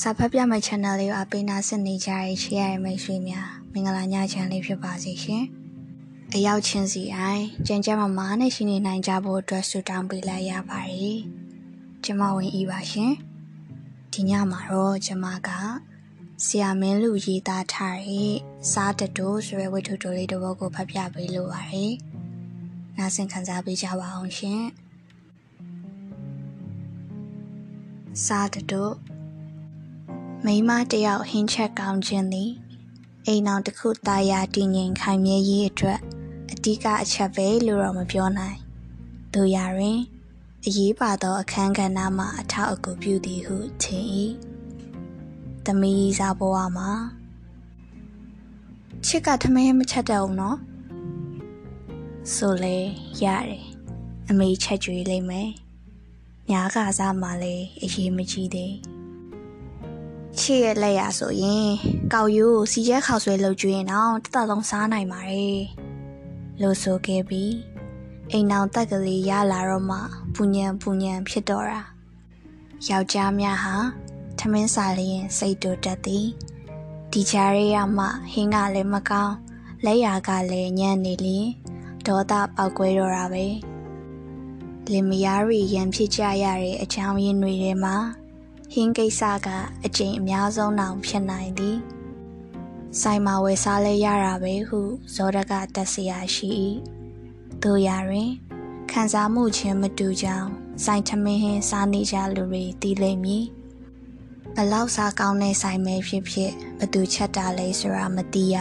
စာဖတ်ပြမယ့် channel လေးကိုအပိနာဆင်နေကြတဲ့ချစ်ရတဲ့မိတ်ဆွေများမင်္ဂလာညချမ်းလေးဖြစ်ပါစေရှင်။အရောက်ချင်းစီအိုင်ကြင်ကြမမားနဲ့ရှိနေနိုင်ကြဖို့အတွက်ဆုတောင်းပေးလိုက်ရပါတယ်။ကျမဝင်ဤပါရှင်။ဒီညမှာတော့ကျမကဆရာမင်းလူရေးသားထားတဲ့စားတတိုးဆိုတဲ့ဝိထုတိုလေးတစ်ပုဒ်ကိုဖတ်ပြပေးလိုပါတယ်။နားဆင်ခံစားပေးကြပါအောင်ရှင်။စားတတိုး မိမတယောက်ဟင်းချက်ကောင်းခြင်းသည်အိမ်အောင်တစ်ခုတာယာတည်ငြိမ်ခိုင်မြဲရေးအတွက်အဓိကအချက်ပဲလို့တော့မပြောနိုင်။တို့ရတွင်အရေးပါသောအခန်းကဏ္ဍမှာအထောက်အကူပြုသည်ဟုထင်၏။သမီးစားဘဝမှာချစ်ကထမင်းမချက်တော့ဘူးနော်။ဆိုလေရတယ်။အမေချက်ကြွေးလိမ့်မယ်။ညာကစားမှလည်းအရေးမကြီးသေး။ ချစ်ရဲ့လက်ရဆိုရင်ကောက်ရိုးကိုစီရဲခေါက်ဆွဲလှုပ်ကျွေးရင်တော့တသက်လုံးစားနိုင်ပါတယ်လို့ဆိုခဲ့ပြီးအိမ်အောင်တက်ကလေးရလာတော့မှပူညံပူညံဖြစ်တော့တာယောက်ျားများဟာထမင်းစာလျင်စိတ်တူတတ်သည်ဒီချာရဲရမှဟင်းကလည်းမကောင်းလက်ရကလည်းညံ့နေလျင်ဒေါသပေါက်ကွဲတော့တာပဲလင်မယားရီရန်ဖြစ်ကြရတဲ့အချောင်းရင်းတွေထဲမှာ ဟင်းကိစ္စကအကျင့်အများဆုံးတောင်ဖြစ်နိုင်သည်ဆိုင်မှာဝယ်စားလဲရတာပဲဟုဇောရကတက်เสียရှိ၏တို့ရတွင်ခံစားမှုချင်းမတူကြောင်းဆိုင်ထမင်းဟင်းစားနေကြလူတွေသိလိမ့်မည်ဘလောက်စားကောင်းတဲ့ဆိုင်မဲဖြစ်ဖြစ်ဘသူချက်တာလဲဆိုတာမသိရ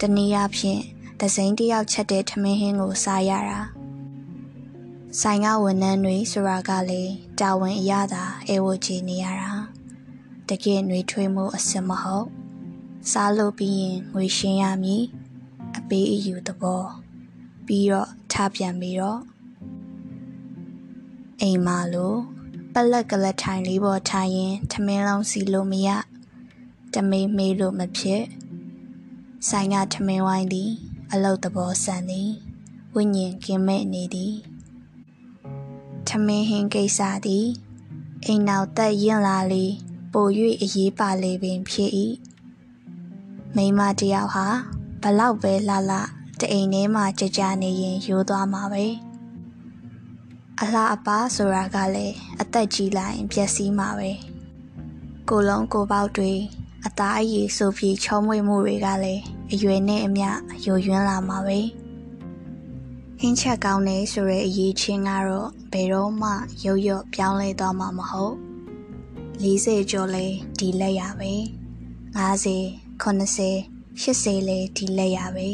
တနည်းအားဖြင့်သစိမ်းတယောက်ချက်တဲ့ထမင်းဟင်းကိုစားရတာ ဆိုင်ကဝန်ထမ်းတွေဆိုတာကလည်းတာဝန်အရသာအဲဝချီနေရတာတကယ်ຫນွေထွေးမှုအစစ်မဟုတ်စားလို့ပြီးရင်ငွေရှင်းရမည်အပေးအယူသဘောပြီးတော့ထားပြန်ပြီးတော့အိမ်မလို့ပလက်ကလထိုင်လေးပေါ်ထိုင်ရင်ထမင်းလုံးစီလို့မရတမေးမေးလို့မဖြစ်ဆိုင်ကထမင်းဝိုင်းသည် အလုတ်သဘောဆန်သည်ဝိညာဉ်ကင်းမဲ့နေသည် ထမင်းဟင်းကိစ္စသည်အိမ်နောက်သက်ရင်လာလေပို၍အရေးပါလေပင်ဖြစ်၏မိမတယောက်ဟာဘလောက်ပဲလှလှတအိမ်ထဲမှာကြကြနေရင်ရိုးသွားမှာပဲအလားအပါဆိုတာကလည်းအသက်ကြီးလိုက်ပျက်စီးမှာပဲကိုလုံးကိုပေါက်တွေအသားအရည်ဆိုပြီးချုံးမွေမှုတွေကလည်းအရွယ်နဲ့အမျှယိုယွင်းလာမှာပဲ။ ဟင်းချက်ကောင်းနေဆိုတဲ့အရေးချင်းကတော့ဘယ်တော့မှရုပ်ရော့ပြောင်းလဲသွားမှာမဟုတ်40ကျော်လဲဒီလက်ရပဲ50 80 80လဲဒီလက်ရပဲ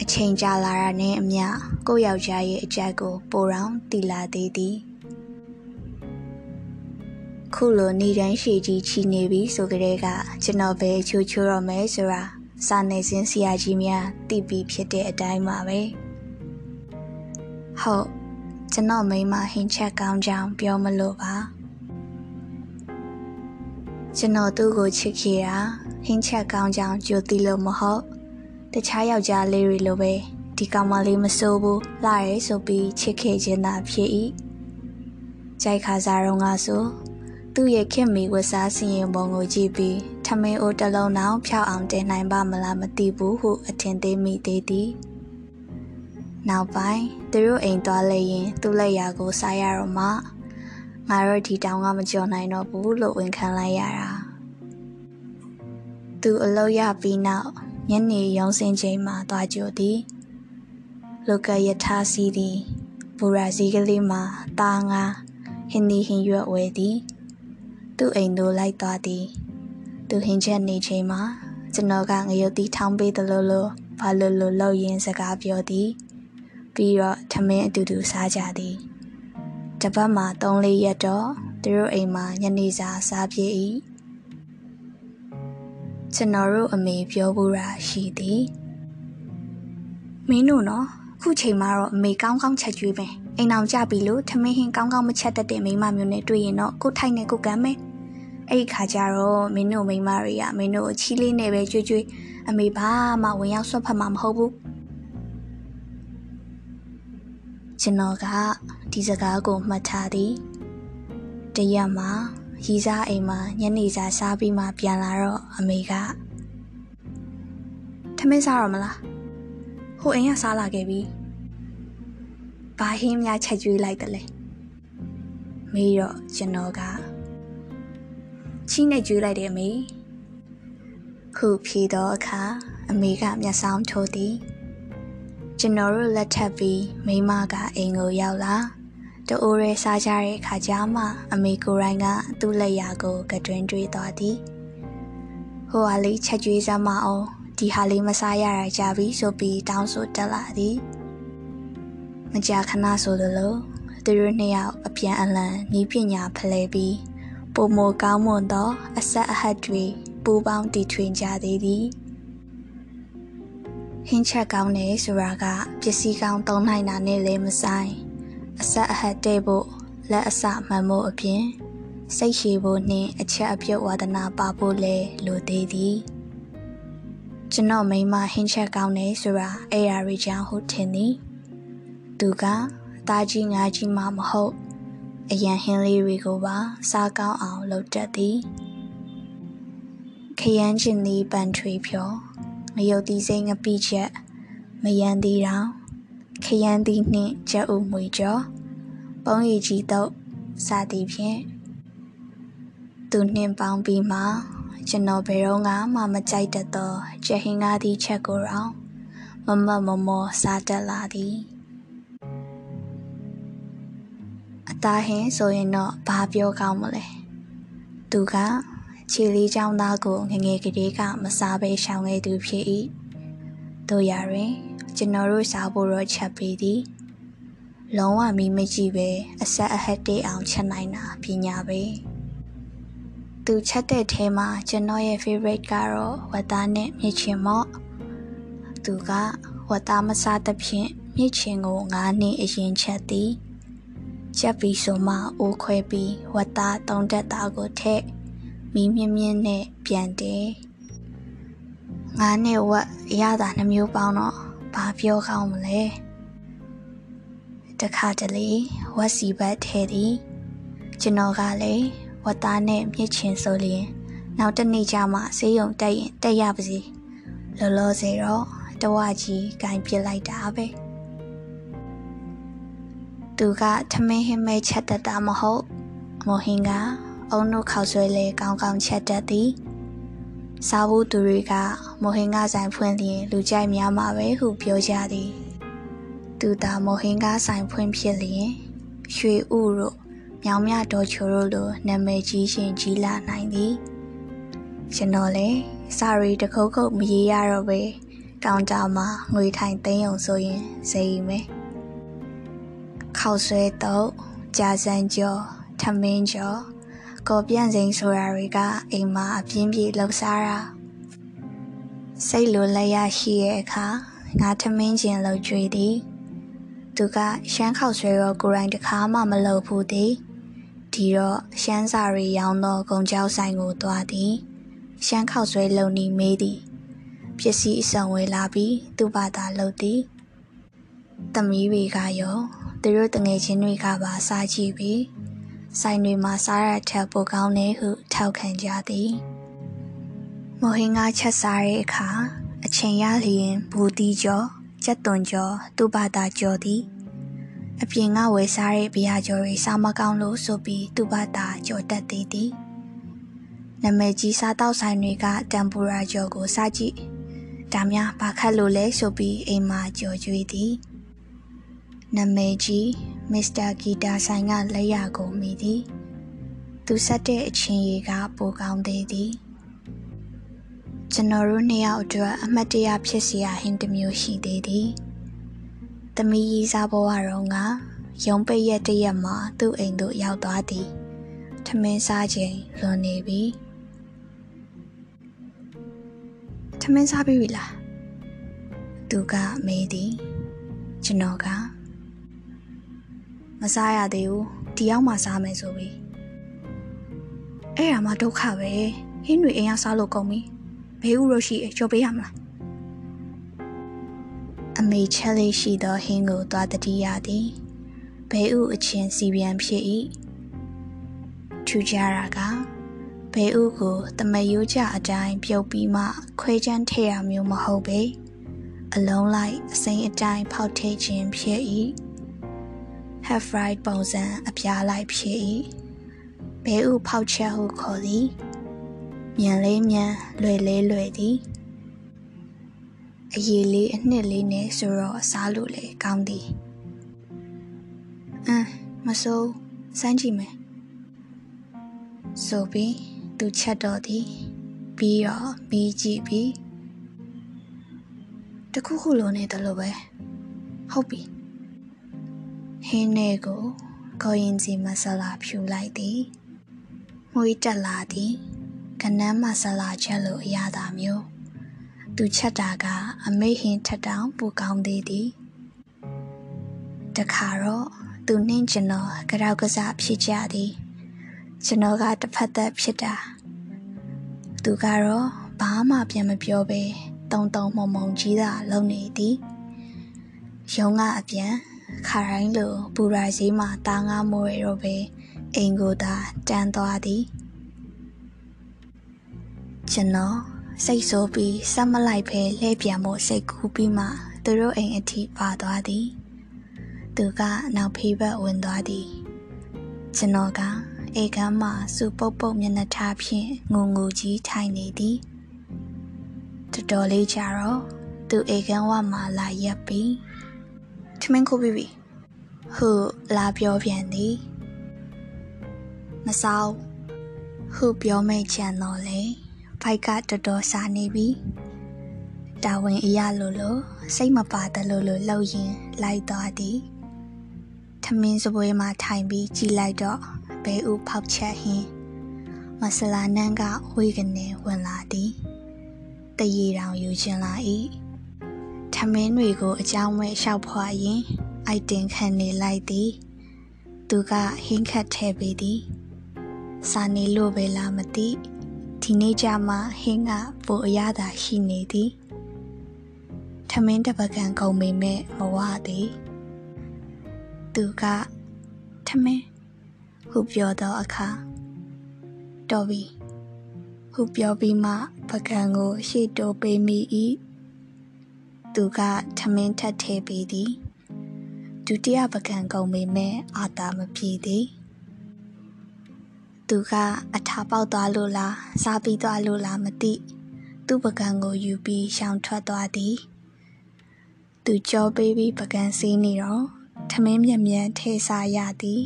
အချိန်ကြာလာတာနဲ့အမျှကိုယ့်ယောက်ျားရဲ့အကြက်ကိုပိုတောင်တီလာသေးသည်ခုလိုနေတိုင်းရှိကြီးချီနေပြီဆိုကြတဲ့ကကျွန်တော်ပဲချိုးချိုးတော့မယ်ဆိုတာစာနေစင်းဆရာကြီးများသိပြီးဖြစ်တဲ့အတိုင်းပါပဲ။ ဟုတ်ကျွန်တော်မိမဟင်းချက်ကောင်းကြောင်ပြောမလို့ပါကျွန်တော်သူ့ကိုချစ်ခဲ့တာဟင်းချက်ကောင်းကြောင်ကြိုသိလို့မဟုတ်တခြားယောက်ျားလေးတွေလိုပဲဒီကောင်မလေးမစိုးဘူးလာရဲဆိုပြီးချစ်ခဲ့ခြင်းသာဖြစ်၏ကြိုက်ခါစားတော့ငါဆိုသူ့ရဲ့ခင်မီဝတ်စားစီရင်ပုံကိုကြည့်ပြီးထမင်းအိုးတစ်လုံးတောင်ဖြောက်အောင်တင်နိုင်ပါမလားမသိဘူးဟုအထင်သေးမိသေးသည် နောက်ပိုင်းသူတို့အိမ်သွားလဲရင်သူ့လက်ရာကိုစားရတော့မှငါတို့ဒီတောင်ကမကြော်နိုင်တော့ဘူးလို့ဝန်ခံလိုက်ရတာသူအလုပ်ရပြီးနောက်ညနေရုံးစင်းချိန်မှာသွားကြိုသည်လောကယထာစီသည်ဘူရာစီကလေးမှာတာငါဟင်းဒီဟင်းရွက်ဝဲသည်သူ့အိမ်သို့လိုက်သွားသည်သူဟင်းချက်နေချိန်မှာကျွန်တော်ကငရုတ်တီထောင်းပေးသလိုလိုဘာလို့လို့လောက်ရင်းစကားပြောသည် ပြီးတော့ထမင်းအတူတူစားကြသည်တပတ်မှာ3-4ရက်တော့သူတို့အိမ်မှာညနေစာစားပြည့်၏ကျွန်တော်တို့အမေပြောဘူးတာရှိသည်မင်းတို့နော်ခုချိန်မှာတော့အမေကောင်းကောင်းချက်ကျွေးမယ်အိမ်အောင်ကြပြီလို့ထမင်းဟင်းကောင်းကောင်းမချက်တတ်တဲ့မိမမျိုးနဲ့တွေ့ရင်တော့ကိုထိုက်နဲ့ကိုကမ်းမယ်အဲ့ဒီခါကျတော့မင်းတို့မိမတွေကမင်းတို့ချီးလေးနဲ့ပဲကြွေးကြွေးအမေဘာမှဝင်ရောက်ဆွတ်ဖတ်မှာမဟုတ်ဘူး ကျွန်တော်ကဒီစကားကိုမှတ်ထားသည်တရက်မှာရီစားအိမ်မှာညနေစာစားပြီးမှပြန်လာတော့အမေကထမင်းစားရမလားဟိုအိမ်ကစားလာခဲ့ပြီဘာဟင်းများချက်ကျွေးလိုက်တယ်လဲမေးတော့ကျွန်တော်ကချီးနဲ့ကျွေးလိုက်တယ်အမေခုဖြေတော့အခါအမေကမျက်စောင်းထိုးသည် ကျွန်တော်တို့လက်ထပ်ပြီးမိမကအိမ်ကိုရောက်လာတိုးရဲစားကြတဲ့အခါကျမှအမေကိုရိုင်းကသူ့လက်ရာကိုကတွင်တွေးသွားသည်ဟိုဟာလေးချက်ကျွေးစမ်းမအောင်ဒီဟာလေးမစားရတာကြပြီဆိုပြီးတောင်းဆိုတက်လာသည်မကြာခဏဆိုလိုသူတို့နှစ်ယောက်အပြန်အလှန်ဤပညာဖလှယ်ပြီးပုံမကောင်းမွန်သောအဆက်အဟတ်တွေပူပေါင်းတည်ထွင်ကြသေးသည် ဟင်းချက်ကောင်းတယ်ဆိုတာကပစ္စည်းကောင်းသုံးနိုင်တာနဲ့လည်းမဆိုင်အဆက်အဟတ်တဲ့ဖို့လက်အစမှန်ဖို့အပြင်စိတ်ရှည်ဖို့နှင့်အချက်အပြုတ်ဝါဒနာပါဖို့လည်းလိုသေးသည်ကျွန်တော်မိမဟင်းချက်ကောင်းတယ်ဆိုတာအဲ့ရာရီချောင်းဟုတ်ထင်သည်သူကသားကြီးငါကြီးမှမဟုတ်အရန်ဟင်းလေးတွေကိုပါစားကောင်းအောင်လုပ်တတ်သည်ခရမ်းချင်သည်ပန်ထွေဖြော ငရုတ်သီးစိမ့်ငပိချက်မယန်သီးတောင်ခရမ်းသီးနှင့်ချက်ဥမွေကျော်ပုံရည်ကြီးတော့စသည်ဖြင့်သူနှင့်ပေါင်းပြီးမှကျွန်တော်ဘယ်တော့မှမကြိုက်တတ်သောချက်ဟင်းကားသည့်ချက်ကိုတော့မမမမောစားတတ်လာသည်အသားဟင်းဆိုရင်တော့ဘာပြောကောင်းမလဲသူက ခြေလေးချောင်းသားကိုငငယ်ကလေးကမစားဘဲရှောင်ခဲ့သူဖြစ်၏တို့ရတွင်ကျွန်တော်တို့စားဖို့တော့ချက်ပေးသည်လုံးဝမီမကြည့်ပဲအဆက်အဟက်တေးအောင်ချက်နိုင်တာပညာပဲသူချက်တဲ့ထဲမှာကျွန်တော်ရဲ့ favorite ကတော့ဝတ်သားနဲ့မြစ်ချင်မော့သူကဝတ်သားမစားသဖြင့်မြစ်ချင်ကိုငါးနှစ်အရင်ချက်သည်ချက်ပြီးဆိုမှအိုးခွဲပြီးဝတ်သားသုံးတက်သားကိုထည့် မီးမြင့်မြင့်နဲ့ပြန်တယ်ငါးနှစ်ဝက်ရတာနှမျိုးပေါင်းတော့ဘာပြောကောင်းမလဲတခါတလေဝက်စီဘတ်ထဲသည်ကျွန်တော်ကလည်းဝတ်သားနဲ့မြစ်ချင်ဆိုလျင် နောက်တနေ့ကျမှဆေးရုံတက်ရင်တက်ရပါစီလောလောဆယ်တော့တဝကြီးဂိုင်ပြစ်လိုက်တာပဲသူကထမင်းဟင်းမဲချက်တတ်တာမဟုတ်မော်ဟင်က အုံတို့ခောက်ဆွဲလဲကောင်းကောင်းချက်တတ်သည်စားဖို့သူတွေကမော်ဟင်ကဆိုင်ဖွင့်လျင်လူကြိုက်များမှာပဲဟုပြောကြသည်သူသာမော်ဟင်ကဆိုင်ဖွင့်ဖြစ်လျင်ရွှေဥတို့မြောင်မြတော်ချိုတို့လိုနာမည်ကြီးရှင်ကြီးလာနိုင်သည်ကျွန်တော်လည်းစာရီတခုတ်ခုတ်မရေးရတော့ပဲကောင်တာမှာငွေထိုင်သိမ်းအောင်ဆိုရင်စိတ်မယ်ခောက်ဆွဲတော့ကြာစံကျော်ထမင်းကျော် ကော်ပြန့်စိန်ဆိုတာတွေကအိမ်မှာအပြင်းပြေလှုပ်ရှားတာစိတ်လိုလက်ရရှိရဲ့အခါငါထမင်းကျင်လှုပ်ကြွေးသည်သူကရှမ်းခောက်ဆွဲရောကိုရိုင်းတခါမှမလုပ်ဘူးသည်ဒီတော့ရှမ်းစာရီရောင်းသောကုံကြောက်ဆိုင်ကိုသွားသည်ရှမ်းခောက်ဆွဲလုံနီမေးသည်ပစ္စည်းအစုံဝယ်လာပြီးသူ့ဘာသာလုပ်သည်သမီးတွေကရောသူတို့တငယ်ချင်းတွေကပါစားကြည့်ပြီး ဆိုင်တွေမှာစားရထက်ပိုကောင်းတယ်ဟုထောက်ခံကြသည်မိုဟင်ကချက်စားတဲ့အခါအချိန်ရလျင်ဘူတီကျော်ကြက်သွန်ကျော်သူ့ဘာသာကျော်သည်အပြင်ကဝယ်စားတဲ့ဘီယာကျော်တွေစားမကောင်းလို့ဆိုပြီးသူ့ဘာသာကျော်တက်သေးသည်နမကြီးစားတောက်ဆိုင်တွေကတမ်ပူရာကျော်ကိုစားကြည့်ဒါများဘာခတ်လို့လဲဆိုပြီးအိမ်မှာကြော်ကြွေးသည်နမေကြီး မစ္စတာဂီတာဆိုင်ကလက်ရကိုမိသည်သူဆက်တဲ့အချင်းရီကပိုကောင်းသေးသည်ကျွန်တော်တို့နှစ်ယောက်အတွက်အမှတ်တရဖြစ်စရာဟင်းတစ်မျိုးရှိသေးသည်သမီးကြီးစားဘဝတော့ကရုံပိတ်ရက်တရက်မှာသူ့အိမ်သို့ရောက်သွားသည်ထမင်းစားချိန်လွန်နေပြီထမင်းစားပြီလားသူကမေးသည်ကျွန်တော်ကမ စားရသေးဘူးဒီရောက်မှစားမယ်ဆိုပြီးအဲ့ဒါမှဒုက္ခပဲဟင်းတွေအိမ်ကစားလို့ကုန်ပြီဘေးဥလို့ရှိကြော်ပေးရမလားအမေချက်လေးရှိသောဟင်းကိုသွားတတိရသည်ဘေးဥအချင်းစီပြန်ဖြစ်၏ထူကြတာကဘဲဥကိုတမယိုးကြအတိုင်းပြုတ်ပြီးမှ ခွဲချမ်းထည့်ရမျိုးမဟုတ်ပဲအလုံးလိုက်အစိမ်းအတိုင်းဖောက်ထည့်ခြင်းဖြစ်၏ half right ပုံစံအပြားလိုက်ဖြစ်၏ဘဲဥဖောက်ချက်ဟုခေါ်သည်မြန်လေးမြန်လွယ်လေးလွယ်သည်အရေးလေးအနှစ်လေးနဲ့ဆိုတော့စားလို့လေကောင်းသည်အမ်မစိုးစမ်းကြည့်မယ်ဆိုပြီးသူချက်တော့သည်ပြီးတော့ပြီးကြည့်ပြီးတခုခုလုံးနေတယ်လို့ပဲဟုတ်ပြီ ဟင်းနေကိုကိုရင်စီမဆလာဖြူလိုက်သည်မွေးတက်လာသည်ကနန်းမဆလာချက်လို့အရသာမျိုးသူချက်တာကအမေဟင်ထက်တောင်ပူကောင်းသေးသည်တခါတော့သူနှင်းကျွန်တော်ကြောက်ကစားဖြစ်ကြသည်ကျွန်တော်ကတစ်ဖက်သက်ဖြစ်တာသူကတော့ဘာမှပြန်မပြောဘဲတုံတုံမုံမုံကြီးသာလုံနေသည်ရုံးကအပြန် ခါတိုင်းလိုပူရာစည်းမှာတာငါမိုးရတော့ပဲအိမ်ကိုသာတန်းသွားသည်ကျွန်တော်စိတ်ဆိုးပြီးဆက်မလိုက်ဖဲလှည့်ပြန်ဖို့စိတ်ကူးပြီးမှသူတို့အိမ်အထိပါသွားသည် သူကနောက်ဖေးဘက်ဝင်သွားသည်ကျွန်တော်ကအိမ်ကမ်းမှာစူပုတ်ပုတ်မျက်နှာထားဖြင့်ငုံငူကြီးထိုင်နေသည်တော်တော်လေးကြာတော့သူအိမ်ကမ်းဝမှာလာရက်ပြီး ထမင်းခုပြီးပြီဟုလာပြောပြန်သည်မဆောင်ဟုပြောမိတ်ချန်တော့လေဖိုက်ကတော်တော်စားနေပြီတာဝန်အရလို့လို့စိတ်မပါတလို့လို့လှုပ်ရင်လိုက်သွားသည်ထမင်းစပွဲမှာထိုင်ပြီးကြည်လိုက်တော့ဘဲဥဖောက်ချက်ဟင်းမဆလာနန်းကဝေကနေဝင်လာသည်တရေတောင်ယူချင်လာ၏ ထမင်းတွေကိုအကြောင်းမဲ့လျှောက်ဖွာရင်အိုက်တင်ခံနေလိုက်သည် သူကဟင်းခတ်ထဲပေးသည်စာနေလို့ပဲလားမသိဒီနေ့ကျမှဟင်းကပိုအရသာရှိနေသည်ထမင်းတပကံကုန်ပေမဲ့မဝသည်သူကထမင်းဟုပြောသောအခါတော်ပြီဟုပြောပြီးမှပကံကိုရှေ့တိုးပေးမိ၏ သူကထမင်းထက်ထဲပေးသည်ဒုတိယပကံကုန်ပေမဲ့အာသာမပြေသည်သူကအထာပေါက်သွားလို့လားစားပြီးသွားလို့လားမသိသူ့ပကံကိုယူပြီးရှောင်ထွက်သွားသည်သူကြောပေးပြီးပကံစီးနေတော့ထမင်းမြက်မြက်ထဲစားရသည်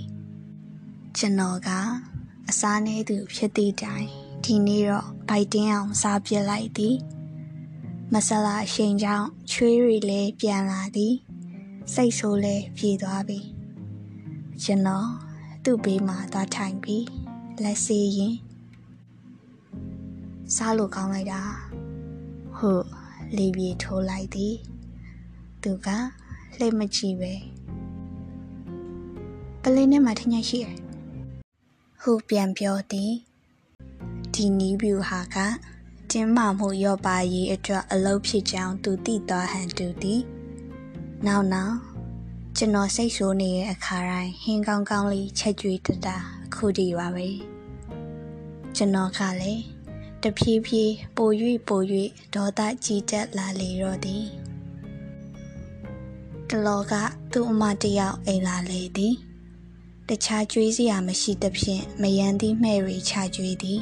ကျွန်တော်ကအစားနေသူဖြစ်သည့်တိုင်ဒီနေ့တော့ဘိုက်တင်းအောင်စားပြစ်လိုက်သည် မဆလာအရှိန်ကြောင့်ချွေးရီလည်းပြန်လာသည်စိတ်ဆိုးလည်းပြေသွားပြီကျွန်တော်သူ့ဘေးမှာသွားထိုင်ပြီးလက်စေးရင်စားလို့ကောင်းလိုက်တာဟုတ်လေပြေထိုးလိုက်သည်သူကလှည့်မကြည့်ပဲပလင်းနဲ့မှထညရှိရဟုပြန်ပြောသည်ဒီနီးဗျူဟာက တင်းမာမှုရော့ပါရေးအတွက်အလုပ်ဖြစ်ကြောင်းသူသိသွားဟန်တူသည်နောက်နောက်ကျွန်တော်စိတ်ဆိုးနေတဲ့အခါတိုင်းဟင်းကောင်းကောင်းလေးချက်ကြွေးတတာအခုတည်းပါပဲကျွန်တော်ကလည်းတဖြည်းဖြည်းပို၍ပို၍ဒေါသကြီးတက်လာလေတော့သည်တလောကသူ့အမတယောက်အိမ်လာလေသည်တခြားကြွေးစရာမရှိသဖြင့်မယန်းသီးမှဲ့ရီချကြွေးသည်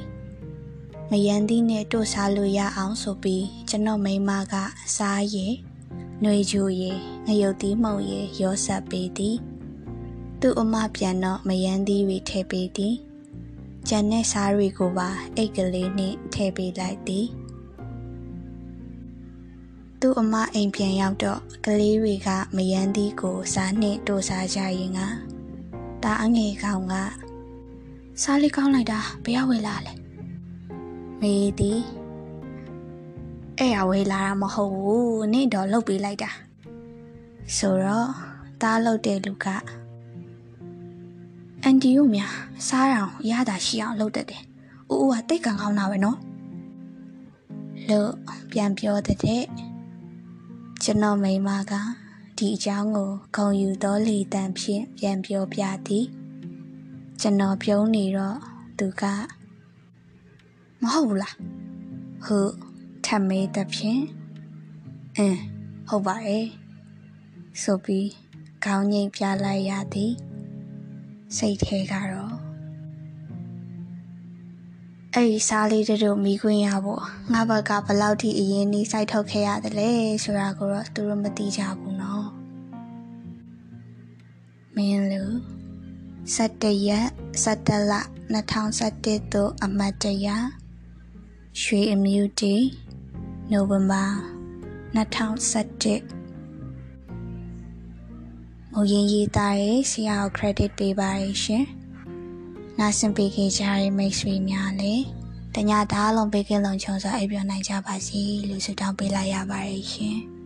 မယန်းသီးနဲ့တို့စားလို့ရအောင်ဆိုပြီးကျွန်တော်မိမကစားရည်ຫນွေဂျူရည်ငရုတ်သီးမှုန်ရည်ရောဆက်ပေးသည်သူ့အမပြန်တော့မယန်းသီးတွေထည့်ပေးသည်ကျန်တဲ့စားတွေကိုပါအိတ်ကလေးနဲ့ထည့်ပေးလိုက်သည်သူ့အမအိမ်ပြန်ရောက်တော့ကလေးတွေကမယန်းသီးကိုစားနှင့်တို့စားကြရင်ကတာအငယ်ကောင်ကစားလေးကောင်းလိုက်တာဘယ်ရောက်ဝေလာလဲ မေးသည်အဲ့ရဝေလာတာမဟုတ်ဘူးနေ့တော့လှုပ်ပေးလိုက်တာဆိုတော့တားလှုပ်တဲ့လူကအန်တီတို့များစားတောင်ရတာရှိအောင်လုပ်တတ်တယ်။ဦးဦးကတိတ်ကန်ကောင်းတာပဲနော်။လို့ပြန်ပြောတဲ့ကျွန်တော်မိမကဒီအကြောင်းကိုဂုံယူသောလေတံဖြင့်ပြန်ပြောပြသည်ကျွန်တော်ပြုံးနေတော့သူက မဟုတ်ဘူးလားဟုတ်ထပ်မေးတဲ့ဖြင့်အင်းဟုတ်ပါရဲ့ဆိုပြီးခေါင်းငိတ်ပြလိုက်ရသည်စိတ်ထဲကတော့အဲ့ဒီစားလေးတို့မိခွင့်ရဖို့ငါဘက်ကဘယ်လောက်ထိအရင်နီးစိုက်ထုတ်ခဲ့ရတယ်လဲဆိုတာကိုတော့သူတို့မသိကြဘူးနော်မင်းလူ17ရက်17လ2017သို့အမတ်တရ ရွှေအမျိုးတီနိုဝင်ဘာ2017မူရင်းရေးသားရေးဆရာကို credit ပေးပါရရှင်။နားဆင်ပေးခဲ့ကြတဲ့မိတ်ဆွေများလည်းတညသားလုံးပေးကင်းလုံးချုံစွာအိပ်ပျော်နိုင်ကြပါစေလို့ဆုတောင်းပေးလိုက်ရပါတယ်ရှင်။